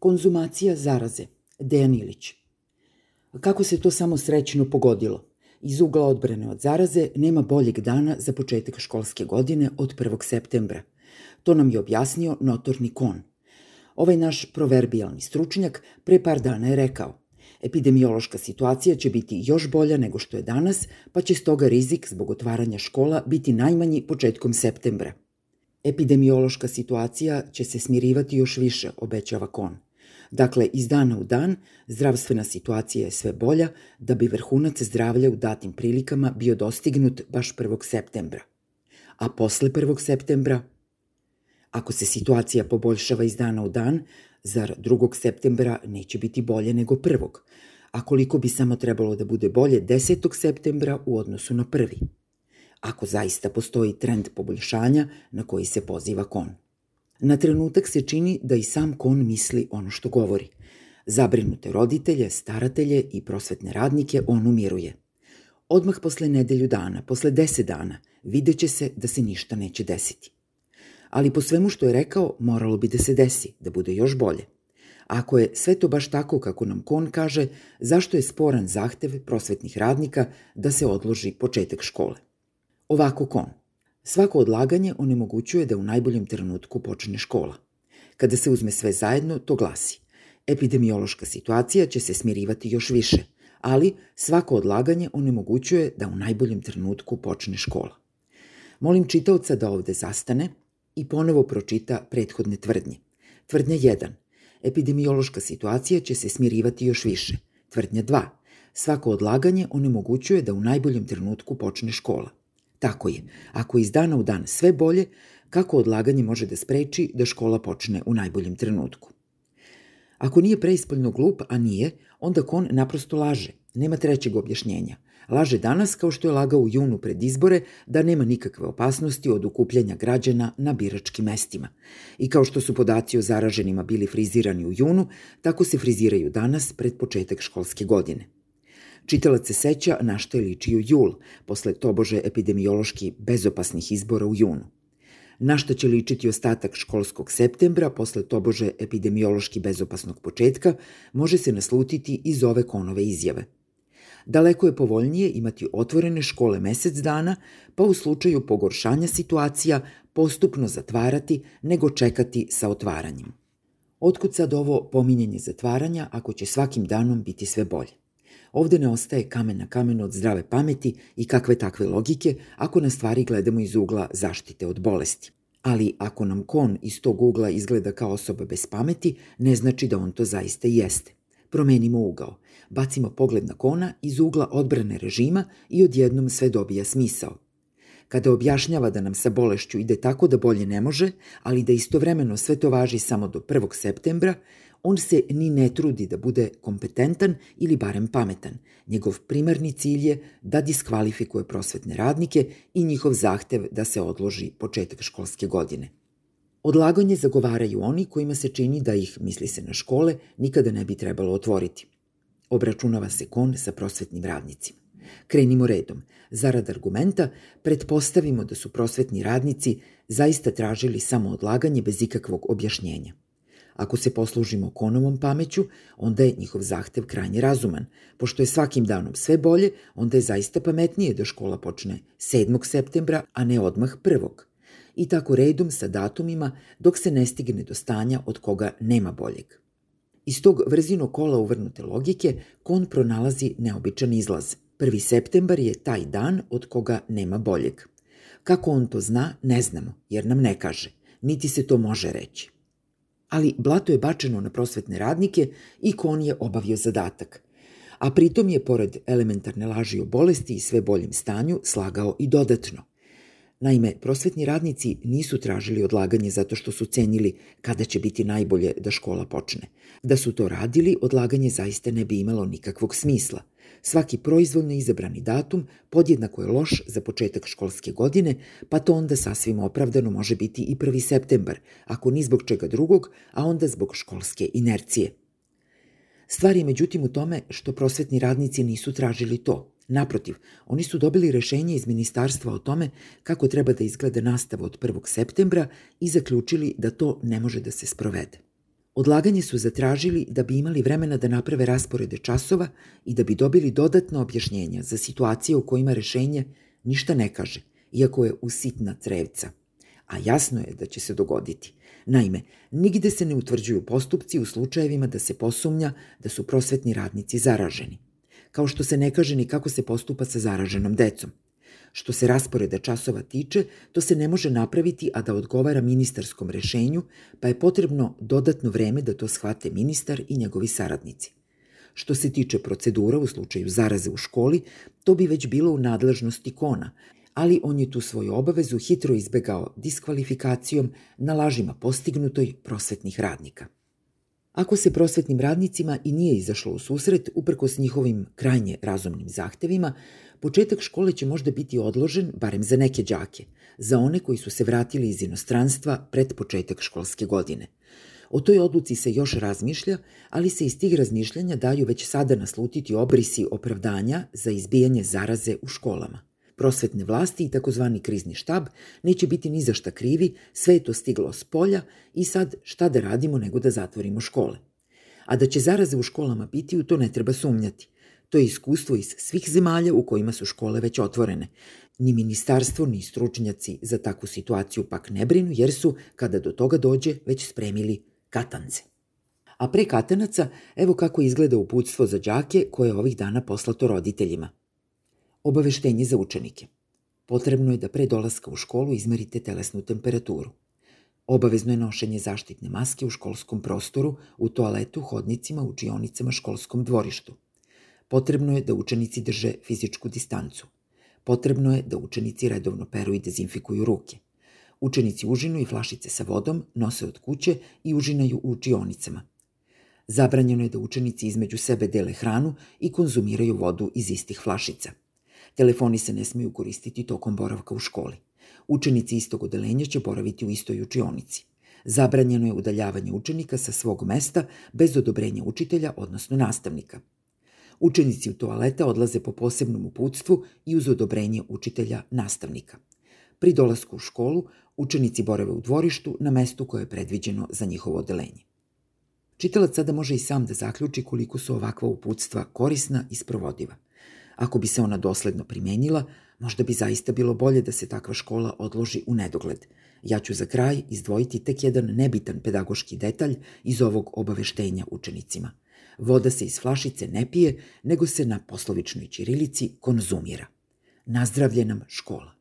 Konzumacija zaraze. Dejan Ilić. Kako se to samo srećno pogodilo? Iz ugla odbrane od zaraze nema boljeg dana za početak školske godine od 1. septembra. To nam je objasnio notorni kon. Ovaj naš proverbijalni stručnjak pre par dana je rekao Epidemiološka situacija će biti još bolja nego što je danas, pa će stoga rizik zbog otvaranja škola biti najmanji početkom septembra. Epidemiološka situacija će se smirivati još više, obećava Kon. Dakle, iz dana u dan zdravstvena situacija je sve bolja da bi vrhunac zdravlja u datim prilikama bio dostignut baš 1. septembra. A posle 1. septembra, ako se situacija poboljšava iz dana u dan, zar 2. septembra neće biti bolje nego 1. A koliko bi samo trebalo da bude bolje 10. septembra u odnosu na 1. Ako zaista postoji trend poboljšanja na koji se poziva kon. Na trenutak se čini da i sam kon misli ono što govori. Zabrinute roditelje, staratelje i prosvetne radnike on umiruje. Odmah posle nedelju dana, posle deset dana, videće se da se ništa neće desiti. Ali po svemu što je rekao, moralo bi da se desi, da bude još bolje. Ako je sve to baš tako kako nam kon kaže, zašto je sporan zahtev prosvetnih radnika da se odloži početak škole? Ovako kon. Svako odlaganje onemogućuje da u najboljem trenutku počne škola. Kada se uzme sve zajedno, to glasi epidemiološka situacija će se smirivati još više, ali svako odlaganje onemogućuje da u najboljem trenutku počne škola. Molim čitaoca da ovde zastane i ponovo pročita prethodne tvrdnje. Tvrdnja 1. Epidemiološka situacija će se smirivati još više. Tvrdnja 2. Svako odlaganje onemogućuje da u najboljem trenutku počne škola. Tako je, ako iz dana u dan sve bolje, kako odlaganje može da spreči da škola počne u najboljem trenutku. Ako nije preispoljno glup, a nije, onda kon naprosto laže. Nema trećeg objašnjenja. Laže danas kao što je lagao u junu pred izbore da nema nikakve opasnosti od ukupljanja građana na biračkim mestima. I kao što su podaci o zaraženima bili frizirani u junu, tako se friziraju danas pred početak školske godine. Čitalac se seća na što je ličio jul, posle tobože epidemiološki bezopasnih izbora u junu. Na što će ličiti ostatak školskog septembra, posle tobože epidemiološki bezopasnog početka, može se naslutiti iz ove konove izjave. Daleko je povoljnije imati otvorene škole mesec dana, pa u slučaju pogoršanja situacija postupno zatvarati nego čekati sa otvaranjem. Otkud sad ovo pominjanje zatvaranja ako će svakim danom biti sve bolje? Ovde ne ostaje kamen na kamenu od zdrave pameti i kakve takve logike ako na stvari gledamo iz ugla zaštite od bolesti. Ali ako nam kon iz tog ugla izgleda kao osoba bez pameti, ne znači da on to zaista jeste. Promenimo ugao, bacimo pogled na kona iz ugla odbrane režima i odjednom sve dobija smisao. Kada objašnjava da nam sa bolešću ide tako da bolje ne može, ali da istovremeno sve to važi samo do 1. septembra, on se ni ne trudi da bude kompetentan ili barem pametan. Njegov primarni cilj je da diskvalifikuje prosvetne radnike i njihov zahtev da se odloži početak školske godine. Odlaganje zagovaraju oni kojima se čini da ih, misli se na škole, nikada ne bi trebalo otvoriti. Obračunava se kon sa prosvetnim radnicima. Krenimo redom. Zarad argumenta, pretpostavimo da su prosvetni radnici zaista tražili samo odlaganje bez ikakvog objašnjenja. Ako se poslužimo konovom pameću, onda je njihov zahtev krajnje razuman. Pošto je svakim danom sve bolje, onda je zaista pametnije da škola počne 7. septembra, a ne odmah 1. I tako redom sa datumima dok se ne stigne do stanja od koga nema boljeg. Iz tog vrzino kola uvrnute logike, kon pronalazi neobičan izlaz. 1. septembar je taj dan od koga nema boljeg. Kako on to zna, ne znamo, jer nam ne kaže, niti se to može reći ali blato je bačeno na prosvetne radnike i kon je obavio zadatak. A pritom je, pored elementarne laži o bolesti i sve boljem stanju, slagao i dodatno. Naime, prosvetni radnici nisu tražili odlaganje zato što su cenili kada će biti najbolje da škola počne. Da su to radili, odlaganje zaista ne bi imalo nikakvog smisla. Svaki proizvoljno izabrani datum podjednako je loš za početak školske godine, pa to onda sasvim opravdano može biti i 1. septembar, ako ni zbog čega drugog, a onda zbog školske inercije. Stvar je međutim u tome što prosvetni radnici nisu tražili to. Naprotiv, oni su dobili rešenje iz ministarstva o tome kako treba da izgleda nastava od 1. septembra i zaključili da to ne može da se sprovede. Odlaganje su zatražili da bi imali vremena da naprave rasporede časova i da bi dobili dodatna objašnjenja za situacije u kojima rešenje ništa ne kaže, iako je usitna crevca. A jasno je da će se dogoditi. Naime, nigde se ne utvrđuju postupci u slučajevima da se posumnja da su prosvetni radnici zaraženi. Kao što se ne kaže ni kako se postupa sa zaraženom decom. Što se rasporeda časova tiče, to se ne može napraviti, a da odgovara ministarskom rešenju, pa je potrebno dodatno vreme da to shvate ministar i njegovi saradnici. Što se tiče procedura u slučaju zaraze u školi, to bi već bilo u nadležnosti kona, ali on je tu svoju obavezu hitro izbegao diskvalifikacijom na lažima postignutoj prosvetnih radnika. Ako se prosvetnim radnicima i nije izašlo u susret, uprkos njihovim krajnje razumnim zahtevima, početak škole će možda biti odložen, barem za neke đake, za one koji su se vratili iz inostranstva pred početak školske godine. O toj odluci se još razmišlja, ali se iz tih razmišljanja daju već sada naslutiti obrisi opravdanja za izbijanje zaraze u školama. Prosvetne vlasti i takozvani krizni štab neće biti ni za šta krivi, sve je to stiglo s polja i sad šta da radimo nego da zatvorimo škole. A da će zaraze u školama biti, u to ne treba sumnjati. To je iskustvo iz svih zemalja u kojima su škole već otvorene. Ni ministarstvo, ni stručnjaci za takvu situaciju pak ne brinu, jer su, kada do toga dođe, već spremili katance. A pre katanaca, evo kako izgleda uputstvo za đake koje je ovih dana poslato roditeljima – Obaveštenje za učenike. Potrebno je da pre dolaska u školu izmerite telesnu temperaturu. Obavezno je nošenje zaštitne maske u školskom prostoru, u toaletu, hodnicima, učionicama, školskom dvorištu. Potrebno je da učenici drže fizičku distancu. Potrebno je da učenici redovno peru i dezinfikuju ruke. Učenici užinu i flašice sa vodom nose od kuće i užinaju u učionicama. Zabranjeno je da učenici između sebe dele hranu i konzumiraju vodu iz istih flašica. Telefoni se ne smeju koristiti tokom boravka u školi. Učenici istog odelenja će boraviti u istoj učionici. Zabranjeno je udaljavanje učenika sa svog mesta bez odobrenja učitelja, odnosno nastavnika. Učenici u toaleta odlaze po posebnom uputstvu i uz odobrenje učitelja nastavnika. Pri dolasku u školu, učenici borave u dvorištu na mestu koje je predviđeno za njihovo odelenje. Čitalac sada može i sam da zaključi koliko su ovakva uputstva korisna i sprovodiva – Ako bi se ona dosledno primenjila, možda bi zaista bilo bolje da se takva škola odloži u nedogled. Ja ću za kraj izdvojiti tek jedan nebitan pedagoški detalj iz ovog obaveštenja učenicima. Voda se iz flašice ne pije, nego se na poslovičnoj ćirilici konzumira. Nazdravlje nam škola.